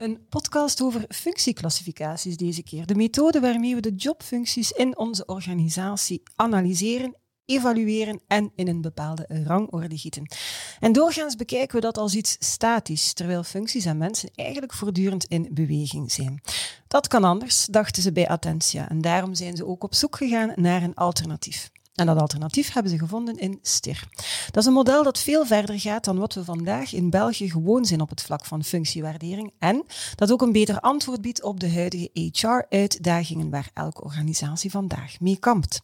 Een podcast over functieclassificaties deze keer. De methode waarmee we de jobfuncties in onze organisatie analyseren, evalueren en in een bepaalde rangorde gieten. En doorgaans bekijken we dat als iets statisch, terwijl functies en mensen eigenlijk voortdurend in beweging zijn. Dat kan anders, dachten ze bij Attentia, en daarom zijn ze ook op zoek gegaan naar een alternatief. En dat alternatief hebben ze gevonden in STIR. Dat is een model dat veel verder gaat dan wat we vandaag in België gewoon zijn op het vlak van functiewaardering en dat ook een beter antwoord biedt op de huidige HR-uitdagingen waar elke organisatie vandaag mee kampt.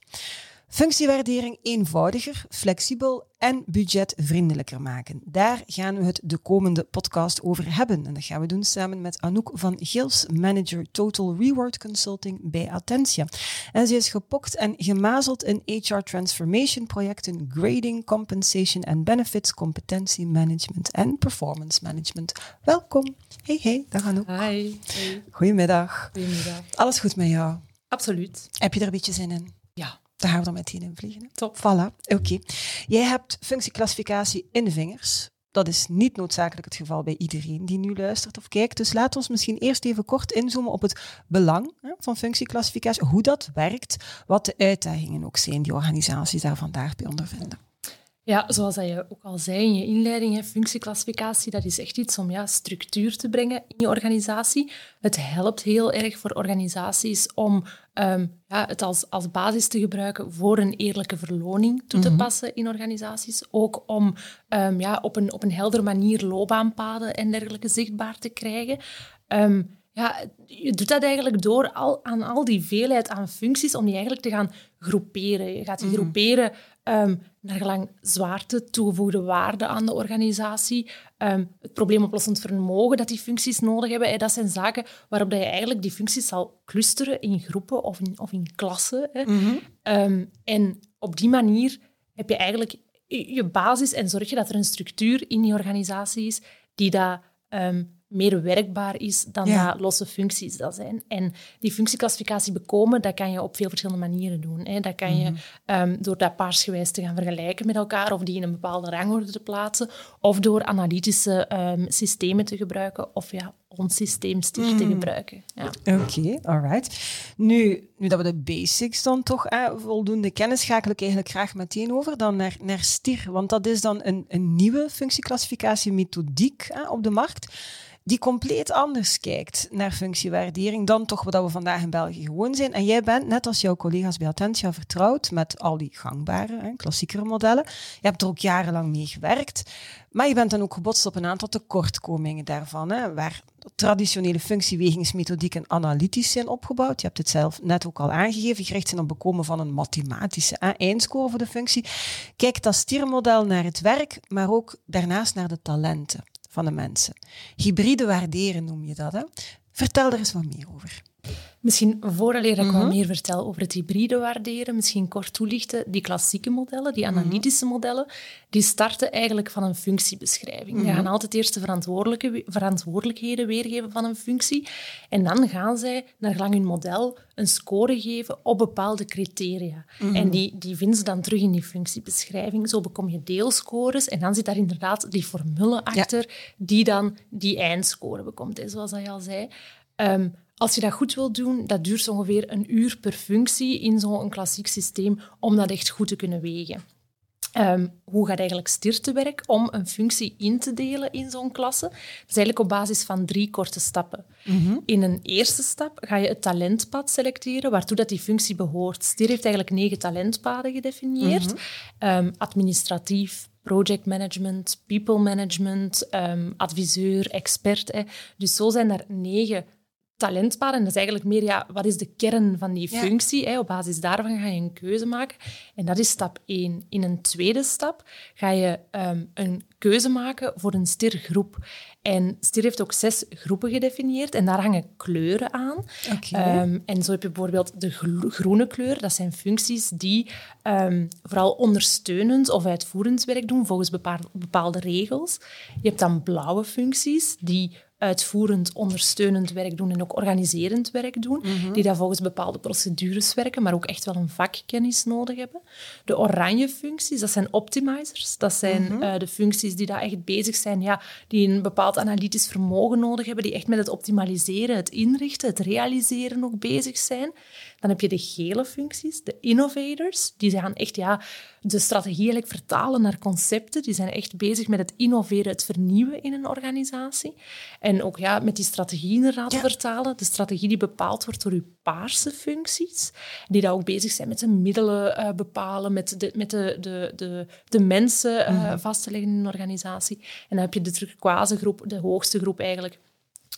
Functiewaardering eenvoudiger, flexibel en budgetvriendelijker maken. Daar gaan we het de komende podcast over hebben. En dat gaan we doen samen met Anouk van Gils, manager Total Reward Consulting bij Attentia. En ze is gepokt en gemazeld in HR transformation projecten, grading, compensation en benefits, competentie management en performance management. Welkom. Hey, hey, dag Anouk. Hi. Goedemiddag. Goedemiddag. Alles goed met jou? Absoluut. Heb je er een beetje zin in? Dan gaan we er meteen in vliegen. Top. Voilà, oké. Jij hebt functieclassificatie in de vingers. Dat is niet noodzakelijk het geval bij iedereen die nu luistert of kijkt. Dus laat ons misschien eerst even kort inzoomen op het belang hè, van functieclassificatie, hoe dat werkt, wat de uitdagingen ook zijn die organisaties daar vandaag bij ondervinden. Ja, zoals dat je ook al zei in je inleiding, hè, functieclassificatie, dat is echt iets om ja, structuur te brengen in je organisatie. Het helpt heel erg voor organisaties om um, ja, het als, als basis te gebruiken voor een eerlijke verloning toe te passen in organisaties. Ook om um, ja, op, een, op een heldere manier loopbaanpaden en dergelijke zichtbaar te krijgen. Um, ja, je doet dat eigenlijk door al, aan al die veelheid aan functies, om die eigenlijk te gaan groeperen. Je gaat die groeperen um, naar gelang zwaarte, toegevoegde waarde aan de organisatie, um, het probleemoplossend vermogen dat die functies nodig hebben. En dat zijn zaken waarop dat je eigenlijk die functies zal clusteren in groepen of in, of in klassen. Hè. um, en op die manier heb je eigenlijk je basis en zorg je dat er een structuur in die organisatie is die dat meer werkbaar is dan Ja. dat losse functies dat zijn. En die functieclassificatie bekomen, dat kan je op veel verschillende manieren doen. Hè. Dat kan je ehm, door dat paarsgewijs te gaan vergelijken met elkaar, of die in een bepaalde rangorde te plaatsen, of door analytische ehm, systemen te gebruiken, of ja, ons systeem STIR te gebruiken. Ja. Oké, alright. Nu, nu dat we de basics dan toch hè, voldoende kennen, schakel ik eigenlijk graag meteen over dan naar, naar STIR. Want dat is dan een, een nieuwe functieclassificatiemethodiek hè, op de markt die compleet anders kijkt naar functiewaardering dan toch wat we vandaag in België gewoon zijn. En jij bent, net als jouw collega's bij Attentia, vertrouwd met al die gangbare, hè, klassiekere modellen. Je hebt er ook jarenlang mee gewerkt. Maar je bent dan ook gebotst op een aantal tekortkomingen daarvan, hè, waar traditionele functiewegingsmethodieken analytisch zijn opgebouwd. Je hebt het zelf net ook al aangegeven, gericht zijn op bekomen van een mathematische eindscore voor de functie. Kijk dat stiermodel naar het werk, maar ook daarnaast naar de talenten van de mensen. Hybride waarderen noem je dat. Hè? Vertel er eens wat meer over. Misschien vooraleer ik wat meer vertel over het hybride waarderen, misschien kort toelichten. Die klassieke modellen, die analytische modellen, die starten eigenlijk van een functiebeschrijving. Die gaan altijd eerst de verantwoordelijke, verantwoordelijkheden weergeven van een functie. En dan gaan zij, naar gelang hun model, een score geven op bepaalde criteria. En die, die vinden ze dan terug in die functiebeschrijving. Zo bekom je deelscores en dan zit daar inderdaad die formule achter die dan die eindscore bekomt, hè, zoals dat je al zei. Ehm, als je dat goed wilt doen, dat duurt ongeveer een uur per functie in zo'n klassiek systeem om dat echt goed te kunnen wegen. Ehm, hoe gaat eigenlijk STIR te werk om een functie in te delen in zo'n klasse? Dat is eigenlijk op basis van drie korte stappen. In een eerste stap ga je het talentpad selecteren waartoe dat die functie behoort. STIR heeft eigenlijk negen talentpaden gedefinieerd. Ehm, administratief, project management, people management, ehm, adviseur, expert. Hè. Dus zo zijn er negen talentpaden. En dat is eigenlijk meer, ja, wat is de kern van die functie? Hè? Op basis daarvan ga je een keuze maken. En dat is stap 1. In een tweede stap ga je ehm, een keuze maken voor een stirgroep. En STIR heeft ook zes groepen gedefinieerd en daar hangen kleuren aan. Um, en zo heb je bijvoorbeeld de groene kleur. Dat zijn functies die um, vooral ondersteunend of uitvoerend werk doen volgens bepaalde regels. Je hebt dan blauwe functies die uitvoerend, ondersteunend werk doen en ook organiserend werk doen, mhm. die daar volgens bepaalde procedures werken, maar ook echt wel een vakkennis nodig hebben. De oranje functies, dat zijn optimizers. Dat zijn mhm. eh, de functies die daar echt bezig zijn, ja, die een bepaald analytisch vermogen nodig hebben, die echt met het optimaliseren, het inrichten, het realiseren ook bezig zijn. Dan heb je de gele functies, de innovators. Die gaan echt ja, de strategie eigenlijk vertalen naar concepten. Die zijn echt bezig met het innoveren, het vernieuwen in een organisatie. En ook ja, met die strategie inderdaad vertalen. De strategie die bepaald wordt door uw paarse functies. Die daar ook bezig zijn met de middelen uh, bepalen, met de, met de, de, de, de mensen uh, mm. vast te leggen in een organisatie. En dan heb je de turquoise groep, de hoogste groep eigenlijk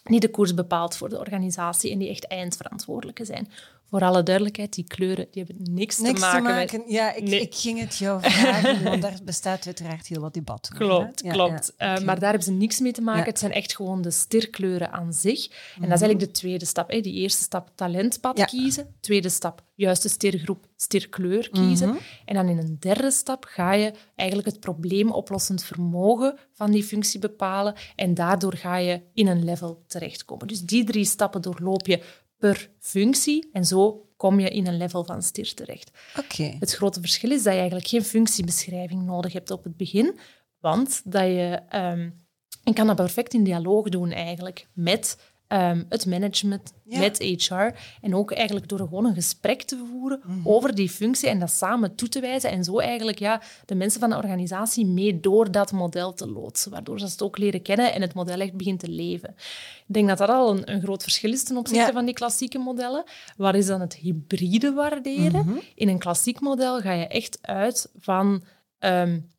die de koers bepaalt voor de organisatie en die echt eindverantwoordelijke zijn voor alle duidelijkheid, die kleuren die hebben niks, te, maken met... Ja, ik, ik, ging het jou vragen, want daar bestaat uiteraard heel wat debat over. Klopt, klopt. Ja, uh, maar daar hebben ze niks mee te maken. Het zijn echt gewoon de stirkleuren aan zich. En dat is mhm. eigenlijk de tweede stap. Hè. Die eerste stap, talentpad kiezen. Tweede stap, juiste stirgroep, stirkleur kiezen. Mhm. En dan in een derde stap ga je eigenlijk het probleemoplossend vermogen van die functie bepalen. En daardoor ga je in een level terechtkomen. Dus die drie stappen doorloop je per functie. En zo kom je in een level van stier terecht. Okay. Het grote verschil is dat je eigenlijk geen functiebeschrijving nodig hebt op het begin, want dat je, um, je kan dat perfect in dialoog doen eigenlijk met Ehm, het management met HR. En ook eigenlijk door gewoon een gesprek te voeren mhm. over die functie en dat samen toe te wijzen. En zo eigenlijk ja, de mensen van de organisatie mee door dat model te loodsen. Waardoor ze het ook leren kennen en het model echt begint te leven. Ik denk dat dat al een, een groot verschil is ten opzichte van die klassieke modellen. Waar is dan het hybride waarderen? Mhm. In een klassiek model ga je echt uit van um,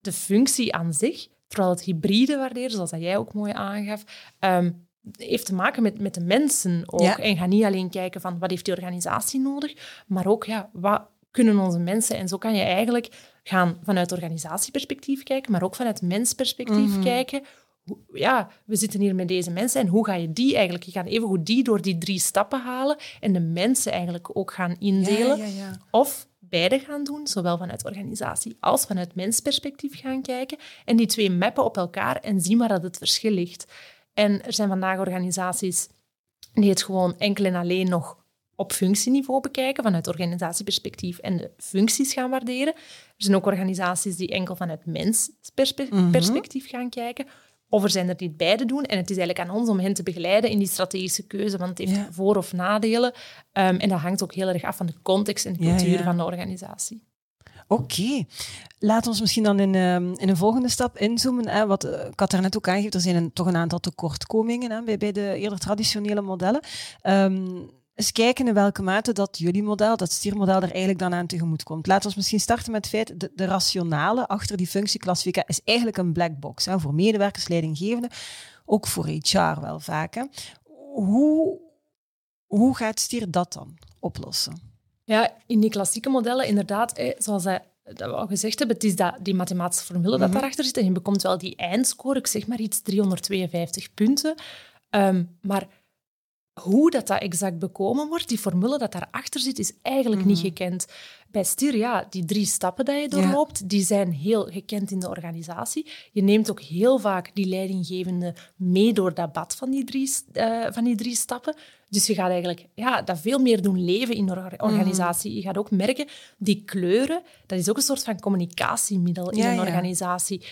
de functie aan zich. Terwijl het hybride waarderen, zoals dat jij ook mooi aangaf, um, heeft te maken met, met de mensen ook. En ga niet alleen kijken van wat heeft die organisatie nodig, maar ook ja, wat kunnen onze mensen. En zo kan je eigenlijk gaan vanuit organisatieperspectief kijken, maar ook vanuit mensperspectief mm kijken. Ja, we zitten hier met deze mensen en hoe ga je die eigenlijk? Je gaat even goed die door die drie stappen halen en de mensen eigenlijk ook gaan indelen. Ja, ja, of beide gaan doen, zowel vanuit organisatie als vanuit mensperspectief gaan kijken en die twee mappen op elkaar en zien waar dat het verschil ligt. En er zijn vandaag organisaties die het gewoon enkel en alleen nog op functieniveau bekijken, vanuit organisatieperspectief en de functies gaan waarderen. Er zijn ook organisaties die enkel vanuit mensperspectief mhm. gaan kijken. Of er zijn er die beide doen. En het is eigenlijk aan ons om hen te begeleiden in die strategische keuze, want het heeft voor- of nadelen. Um, en dat hangt ook heel erg af van de context en de cultuur van de organisatie. Oké. Laat ons misschien dan in, ehm, in een volgende stap inzoomen. Hè, wat uh, had net ook aangegeven, er zijn een, toch een aantal tekortkomingen hè, bij, bij de eerder traditionele modellen. Um, eens kijken in welke mate dat jullie model, dat stiermodel, er eigenlijk dan aan tegemoet komt. Laten we misschien starten met het feit, de, de rationale achter die functieclassificatie is eigenlijk een black box. Hè, voor medewerkers, leidinggevenden, ook voor HR wel vaak. Hè. Hoe, hoe gaat stier dat dan oplossen? Ja, in die klassieke modellen, inderdaad, zoals hij dat we al gezegd hebben, het is dat, die mathematische formule dat mhm. daarachter zit. En je bekomt wel die eindscore, ik zeg maar iets, 352 punten. Ehm, maar hoe dat, dat exact bekomen wordt, die formule dat daarachter zit, is eigenlijk niet mhm. gekend. Bij STIR, ja, die drie stappen die je doorloopt, die zijn heel gekend in de organisatie. Je neemt ook heel vaak die leidinggevende mee door dat bad van die drie, uh, van die drie stappen. Dus je gaat eigenlijk ja, dat veel meer doen leven in de mhm. organisatie. Je gaat ook merken, die kleuren, dat is ook een soort van communicatiemiddel in een organisatie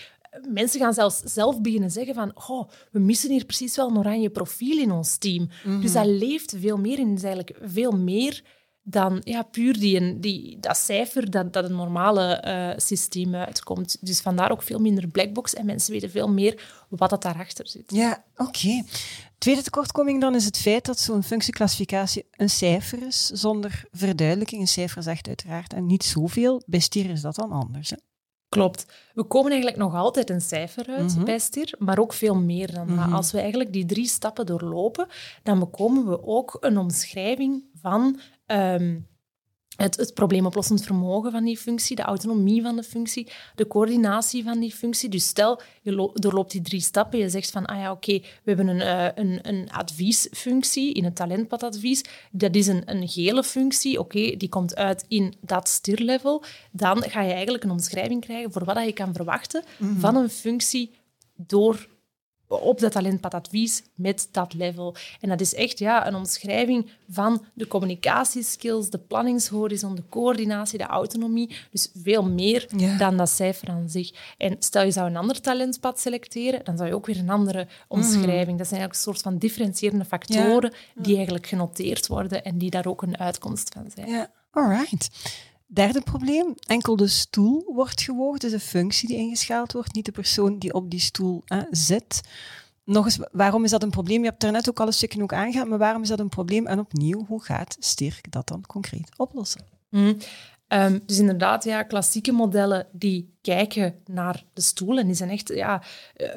mensen gaan zelfs zelf beginnen zeggen van oh, we missen hier precies wel een oranje profiel in ons team. Mhm. Dus dat leeft veel meer in. is eigenlijk veel meer dan ja, puur die, die, dat cijfer dat, dat een normale uh, systeem uitkomt. Dus vandaar ook veel minder blackbox en mensen weten veel meer wat dat daarachter zit. Ja, oké. Tweede tekortkoming dan is het feit dat zo'n functieclassificatie een cijfer is, zonder verduidelijking. Een cijfer zegt uiteraard en niet zoveel. Bij stier is dat dan anders. Hè? Klopt. We komen eigenlijk nog altijd een cijfer uit Mhm. bij STIR, maar ook veel meer dan dat. Mhm. Als we eigenlijk die drie stappen doorlopen, dan bekomen we ook een omschrijving van ehm, het, het probleemoplossend vermogen van die functie, de autonomie van de functie, de coördinatie van die functie. Dus stel, je lo- doorloopt die drie stappen, je zegt van, ah ja, oké, we hebben een, eh, een, een adviesfunctie in het talentpadadvies. Dat is een, een gele functie, oké, die komt uit in dat stirlevel. Dan ga je eigenlijk een omschrijving krijgen voor wat je kan verwachten van een functie door op dat talentpadadvies met dat level. En dat is echt ja, een omschrijving van de communicatieskills, de planningshorizon, de coördinatie, de autonomie. Dus veel meer Ja. dan dat cijfer aan zich. En stel je zou een ander talentpad selecteren, dan zou je ook weer een andere omschrijving. Dat zijn eigenlijk een soort van differentiërende factoren die eigenlijk genoteerd worden en die daar ook een uitkomst van zijn. Ja, alright. Derde probleem, enkel de stoel wordt gewogen, dus de functie die ingeschaald wordt, niet de persoon die op die stoel hè, zit. Nog eens, waarom is dat een probleem? Je hebt er net ook al een stukje ook maar waarom is dat een probleem? En opnieuw, hoe gaat Stirk dat dan concreet oplossen? Mhm. Ehm, dus inderdaad, ja, klassieke modellen die kijken naar de stoel en die zijn echt, ja, eh,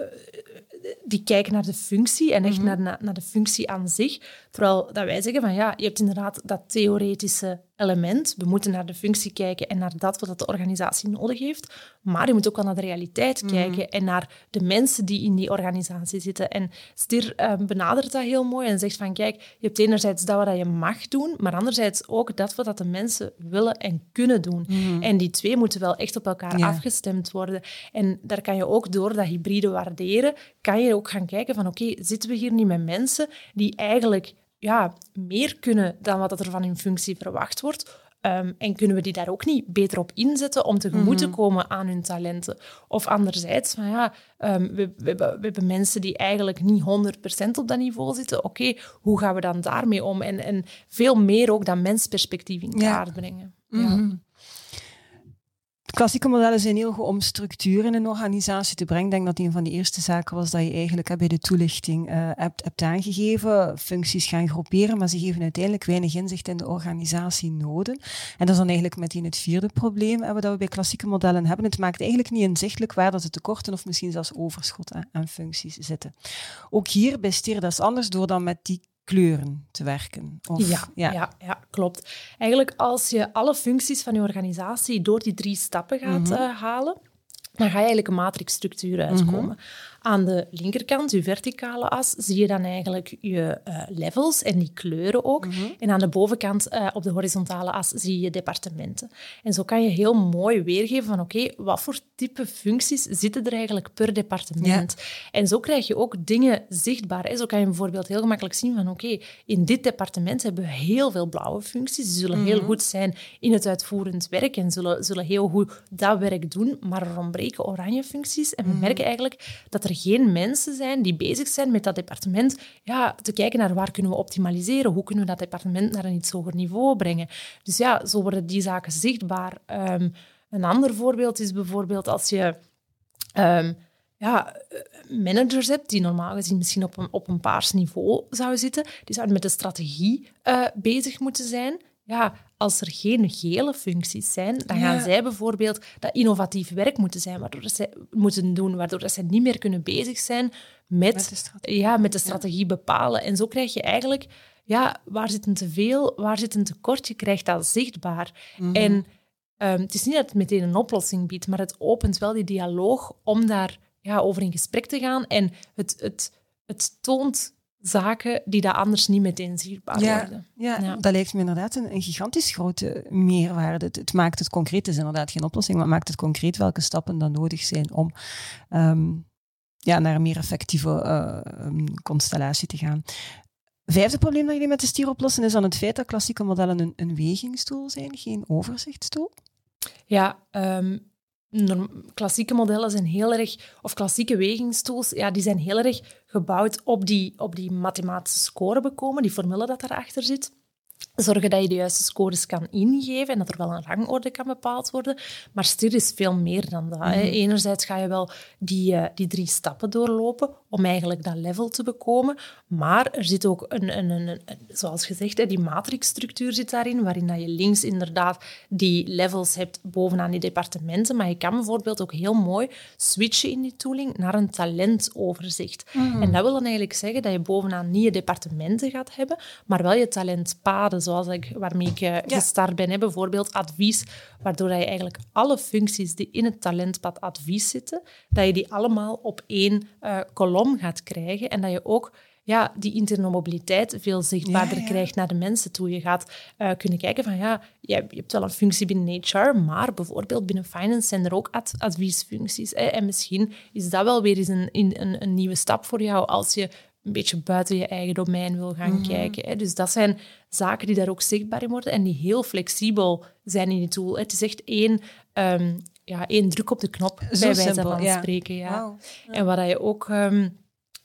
die kijken naar de functie en echt naar, naar, naar de functie aan zich. Terwijl dat wij zeggen van ja, je hebt inderdaad dat theoretische element. We moeten naar de functie kijken en naar dat wat de organisatie nodig heeft. Maar je moet ook wel naar de realiteit kijken en naar de mensen die in die organisatie zitten. En Stier eh, benadert dat heel mooi en zegt van kijk, je hebt enerzijds dat wat je mag doen, maar anderzijds ook dat wat de mensen willen en kunnen doen. En die twee moeten wel echt op elkaar Ja. afgestemd worden. En daar kan je ook door dat hybride waarderen, kan je ook gaan kijken van oké, zitten we hier niet met mensen die eigenlijk ja, meer kunnen dan wat er van hun functie verwacht wordt? Ehm, en kunnen we die daar ook niet beter op inzetten om tegemoet te komen aan hun talenten? Of anderzijds, van ja, ehm, we, we, hebben, we hebben mensen die eigenlijk niet 100% op dat niveau zitten. Oké, hoe gaan we dan daarmee om? En, en veel meer ook dan mensperspectief in Ja. kaart brengen. Ja. Klassieke modellen zijn heel goed om structuur in een organisatie te brengen. Ik denk dat een van de eerste zaken was dat je eigenlijk bij de toelichting eh, hebt, hebt aangegeven. Functies gaan groeperen, maar ze geven uiteindelijk weinig inzicht in de organisatienoden. En dat is dan eigenlijk meteen het vierde probleem hè, wat we bij klassieke modellen hebben. Het maakt eigenlijk niet inzichtelijk waar dat de tekorten of misschien zelfs overschot aan, functies zitten. Ook hier bij Stier, dat is anders door dan met die kleuren te werken. Of, Ja, ja. Ja, klopt. Eigenlijk als je alle functies van je organisatie door die drie stappen gaat Mhm. eh, halen, dan ga je eigenlijk een matrixstructuur uitkomen. Aan de linkerkant, je verticale as, zie je dan eigenlijk je eh, levels en die kleuren ook. Mhm. En aan de bovenkant, eh, op de horizontale as, zie je departementen. En zo kan je heel mooi weergeven van oké, wat voor type functies zitten er eigenlijk per departement? En zo krijg je ook dingen zichtbaar. Hè. Zo kan je bijvoorbeeld heel gemakkelijk zien van oké, in dit departement hebben we heel veel blauwe functies. Die zullen heel goed zijn in het uitvoerend werk en zullen, zullen heel goed dat werk doen, maar er ontbreken oranje functies. En we merken eigenlijk dat er geen mensen zijn die bezig zijn met dat departement ja, te kijken naar waar kunnen we optimaliseren, hoe kunnen we dat departement naar een iets hoger niveau brengen. Dus ja, zo worden die zaken zichtbaar. Ehm, een ander voorbeeld is bijvoorbeeld als je ehm, ja, managers hebt die normaal gezien misschien op een, op een paars niveau zouden zitten, die zouden met de strategie eh, bezig moeten zijn. Ja, als er geen gele functies zijn, dan gaan Ja. zij bijvoorbeeld dat innovatief werk moeten zijn, waardoor zij moeten doen, waardoor dat zij niet meer kunnen bezig zijn met, Met de strategie. ja, met de strategie bepalen. En zo krijg je eigenlijk, ja, waar zit een teveel, waar zit een tekort? Je krijgt dat zichtbaar. Mhm. En ehm, het is niet dat het meteen een oplossing biedt, maar het opent wel die dialoog om daar ja, over in gesprek te gaan. En het, het, het toont zaken die daar anders niet meteen zichtbaar Ja, worden. ja, Ja. dat lijkt me inderdaad een, een gigantisch grote meerwaarde. Het, het maakt het concreet, het is inderdaad geen oplossing, maar het maakt het concreet welke stappen dan nodig zijn om ehm, ja, naar een meer effectieve eh, um, constellatie te gaan. Vijfde probleem dat jullie met de stier oplossen is dan het feit dat klassieke modellen een, een wegingstoel zijn, geen overzichtstoel. Ja, ehm, klassieke modellen zijn heel erg, of klassieke wegingstools, ja, die zijn heel erg gebouwd op die, op die mathematische score bekomen, die formule dat daarachter zit. Zorgen dat je de juiste scores kan ingeven en dat er wel een rangorde kan bepaald worden. Maar STIR is veel meer dan dat. Mhm. Enerzijds ga je wel die, eh, die drie stappen doorlopen om eigenlijk dat level te bekomen. Maar er zit ook een, een, een, een- zoals gezegd, hè, die matrixstructuur zit daarin, waarin dat je links inderdaad die levels hebt bovenaan die departementen. Maar je kan bijvoorbeeld ook heel mooi switchen in die tooling naar een talentoverzicht. En dat wil dan eigenlijk zeggen dat je bovenaan niet je departementen gaat hebben, maar wel je talentpaden, zoals ik, waarmee ik eh, gestart ben. Hè. Bijvoorbeeld advies, waardoor je eigenlijk alle functies die in het talentpad advies zitten, dat je die allemaal op één eh, kolom gaat krijgen en dat je ook ja, die interne mobiliteit veel zichtbaarder Ja, ja. krijgt naar de mensen toe. Je gaat eh, kunnen kijken van, ja, je hebt, je hebt wel een functie binnen HR, maar bijvoorbeeld binnen finance zijn er ook ad- adviesfuncties. Hè? En misschien is dat wel weer eens een, een, een nieuwe stap voor jou als je een beetje buiten je eigen domein wil gaan Mhm. kijken. Hè? Dus dat zijn zaken die daar ook zichtbaar in worden en die heel flexibel zijn in die tool. Het is echt één, ehm, ja, één druk op de knop, Zo bij wijze simpel, van ja. spreken. Ja. En wat je ook ehm,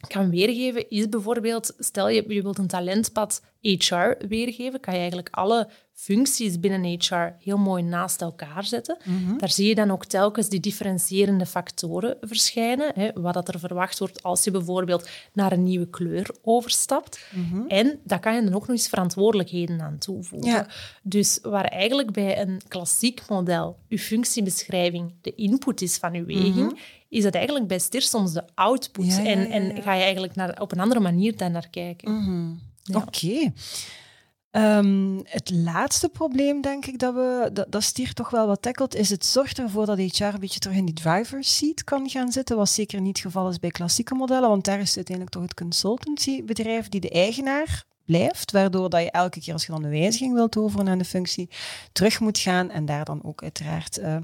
kan weergeven, is bijvoorbeeld, stel je, je wilt een talentpad HR weergeven, kan je eigenlijk alle functies binnen HR heel mooi naast elkaar zetten. Daar zie je dan ook telkens die differentiërende factoren verschijnen. Hè, wat dat er verwacht wordt als je bijvoorbeeld naar een nieuwe kleur overstapt. En daar kan je dan ook nog eens verantwoordelijkheden aan toevoegen. Ja. Dus waar eigenlijk bij een klassiek model je functiebeschrijving de input is van je weging, is dat eigenlijk bij STIR soms de output. Ja, ja, en, ga je eigenlijk naar, op een andere manier daar naar kijken. Ja. Oké. Ehm, het laatste probleem, denk ik, dat, we, dat, dat Stier toch wel wat tackelt, is het zorgt ervoor dat HR een beetje terug in die driver's seat kan gaan zitten, wat zeker niet het geval is bij klassieke modellen, want daar is uiteindelijk toch het consultancybedrijf die de eigenaar blijft, waardoor dat je elke keer als je dan een wijziging wilt overen aan de functie, terug moet gaan en daar dan ook uiteraard eh,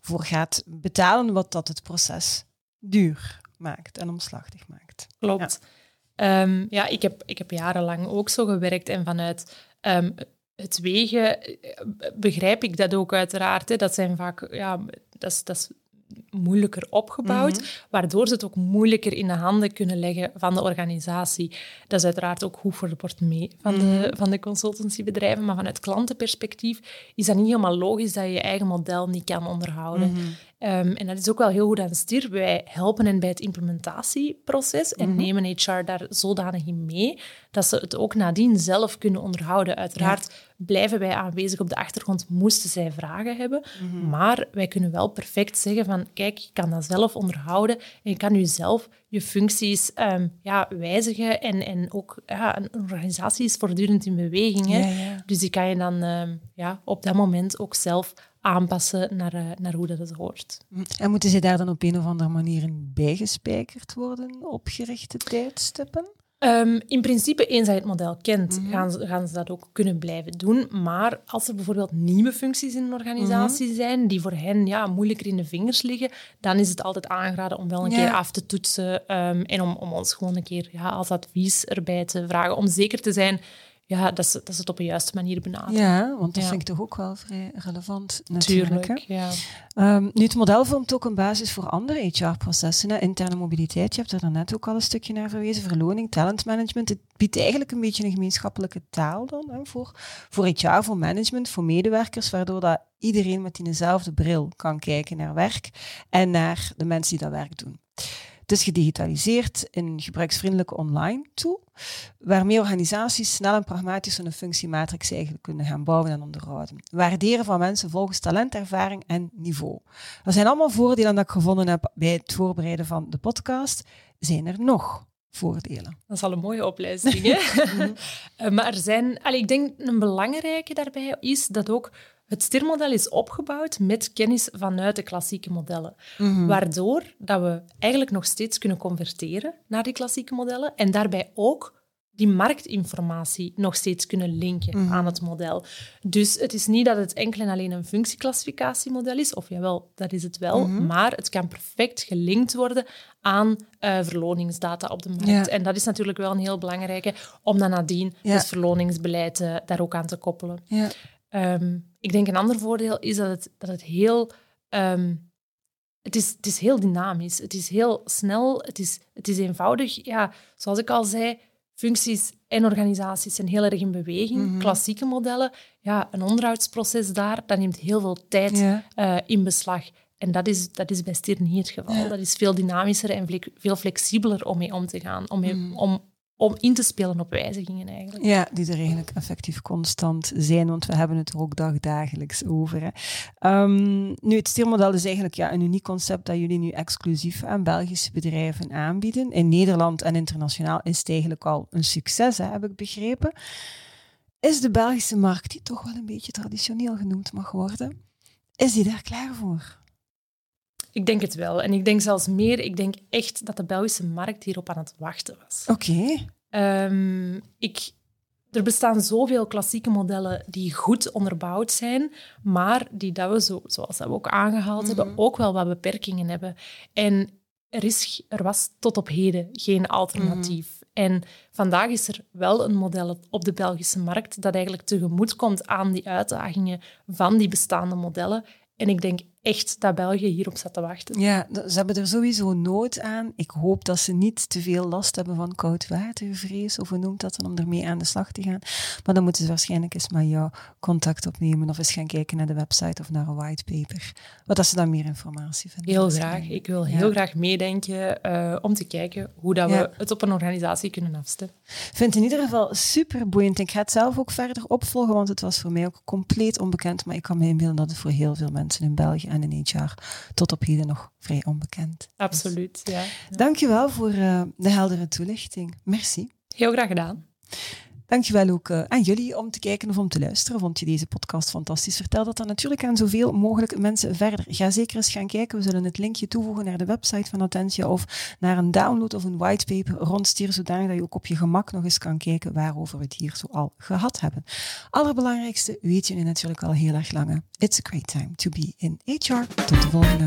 voor gaat betalen, wat dat het proces duur maakt en omslachtig maakt. Klopt. Ja, ja ik, heb, ik heb jarenlang ook zo gewerkt en vanuit ehm, het wegen eh, begrijp ik dat ook uiteraard. Hè. Dat zijn vaak, ja, dat is, dat is moeilijker opgebouwd, waardoor ze het ook moeilijker in de handen kunnen leggen van de organisatie. Dat is uiteraard ook goed voor de portemonnee van, de, van de consultancybedrijven, maar vanuit klantenperspectief is dat niet helemaal logisch dat je je eigen model niet kan onderhouden. Um, en dat is ook wel heel goed aan STIR. Wij helpen hen bij het implementatieproces en nemen HR daar zodanig in mee dat ze het ook nadien zelf kunnen onderhouden. Uiteraard blijven wij aanwezig op de achtergrond, moesten zij vragen hebben. Maar wij kunnen wel perfect zeggen van, kijk, je kan dat zelf onderhouden en je kan nu zelf je functies um, ja, wijzigen. En, en ook, ja, een organisatie is voortdurend in beweging. Hè? Ja, ja. Dus die kan je dan um, ja, op dat moment ook zelf aanpassen naar, uh, naar hoe dat het hoort. En moeten ze daar dan op een of andere manier in bijgespijkerd worden op gerichte tijdstippen? Um, in principe, eens dat je het model kent, mm -hmm. gaan, ze, gaan ze dat ook kunnen blijven doen. Maar als er bijvoorbeeld nieuwe functies in een organisatie mm -hmm. zijn, die voor hen ja, moeilijker in de vingers liggen, dan is het altijd aangeraden om wel een ja. keer af te toetsen um, en om, om ons gewoon een keer ja, als advies erbij te vragen. Om zeker te zijn ja, dat, ze, dat ze het op de juiste manier benaderen. Ja, want dat ja. vind ik toch ook wel vrij relevant natuurlijk. Tuurlijk, ja. Um, nu, het model vormt ook een basis voor andere HR-processen. Interne mobiliteit, je hebt er daarnet ook al een stukje naar verwezen. Verloning, talentmanagement. Het biedt eigenlijk een beetje een gemeenschappelijke taal dan hè, voor, voor HR, voor management, voor medewerkers, waardoor dat iedereen met diezelfde bril kan kijken naar werk en naar de mensen die dat werk doen. Het is gedigitaliseerd in een gebruiksvriendelijke online tool, waarmee organisaties snel en pragmatisch een functiematrix eigenlijk kunnen gaan bouwen en onderhouden. Waarderen van mensen volgens talent, ervaring en niveau. Dat zijn allemaal voordelen dat ik gevonden heb bij het voorbereiden van de podcast. Zijn er nog voordelen? Dat is al een mooie opleiding, hè? maar er zijn, allee, ik denk een belangrijke daarbij is dat ook het STIR-model is opgebouwd met kennis vanuit de klassieke modellen. Mm -hmm. Waardoor dat we eigenlijk nog steeds kunnen converteren naar die klassieke modellen en daarbij ook die marktinformatie nog steeds kunnen linken mm -hmm. aan het model. Dus het is niet dat het enkel en alleen een functieclassificatiemodel is, of jawel, dat is het wel, mm -hmm. maar het kan perfect gelinkt worden aan uh, verloningsdata op de markt. Ja. En dat is natuurlijk wel een heel belangrijke, om dan nadien ja. het verloningsbeleid uh, daar ook aan te koppelen. Ja. Um, ik denk een ander voordeel is dat het, dat het heel... Um, het, is, het is heel dynamisch. Het is heel snel. Het is, het is eenvoudig. Ja, zoals ik al zei, functies en organisaties zijn heel erg in beweging. Mhm. Klassieke modellen, ja, een onderhoudsproces daar, dat neemt heel veel tijd Ja. eh, in beslag. En dat is, dat is bij Stier niet het geval. Ja. Dat is veel dynamischer en veel flexibeler om mee om te gaan. Om, mee- Mhm. om, om in te spelen op wijzigingen eigenlijk. Ja, die er eigenlijk effectief constant zijn, want we hebben het er ook dagdagelijks over. Hè. Ehm, nu, het steermodel is eigenlijk ja, een uniek concept dat jullie nu exclusief aan Belgische bedrijven aanbieden. In Nederland en internationaal is het eigenlijk al een succes, hè, heb ik begrepen. Is de Belgische markt, die toch wel een beetje traditioneel genoemd mag worden, is die daar klaar voor? Ik denk het wel. En ik denk zelfs meer, ik denk echt dat de Belgische markt hierop aan het wachten was. Oké. Ehm, ik, er bestaan zoveel klassieke modellen die goed onderbouwd zijn, maar die, dat we zo, zoals dat we ook aangehaald Mhm. hebben, ook wel wat beperkingen hebben. En er, is, er was tot op heden geen alternatief. En vandaag is er wel een model op de Belgische markt dat eigenlijk tegemoet komt aan die uitdagingen van die bestaande modellen. En ik denk echt dat België hierop zat te wachten. Ja, ze hebben er sowieso nood aan. Ik hoop dat ze niet te veel last hebben van koudwatervrees, of hoe noemt dat dan, om ermee aan de slag te gaan. Maar dan moeten ze waarschijnlijk eens met jou contact opnemen of eens gaan kijken naar de website of naar een whitepaper. Wat dat ze dan meer informatie vinden. Heel graag. Ik wil heel Ja. graag meedenken eh, om te kijken hoe dat Ja. we het op een organisatie kunnen afstemmen. vind het in ieder geval super boeiend. Ik ga het zelf ook verder opvolgen, want het was voor mij ook compleet onbekend. Maar ik kan me inbeelden dat het voor heel veel mensen in België en in HR tot op heden nog vrij onbekend. Absoluut, ja. Dankjewel voor eh, de heldere toelichting. Merci. Heel graag gedaan. Dankjewel ook eh, aan jullie om te kijken of om te luisteren. Vond je deze podcast fantastisch? Vertel dat dan natuurlijk aan zoveel mogelijk mensen verder. Ga zeker eens gaan kijken. We zullen het linkje toevoegen naar de website van Attentia of naar een download of een whitepaper rond Stier, zodanig dat je ook op je gemak nog eens kan kijken waarover we het hier zo al gehad hebben. Allerbelangrijkste weet je nu natuurlijk al heel erg lang. hè. It's a great time to be in HR. Tot de volgende.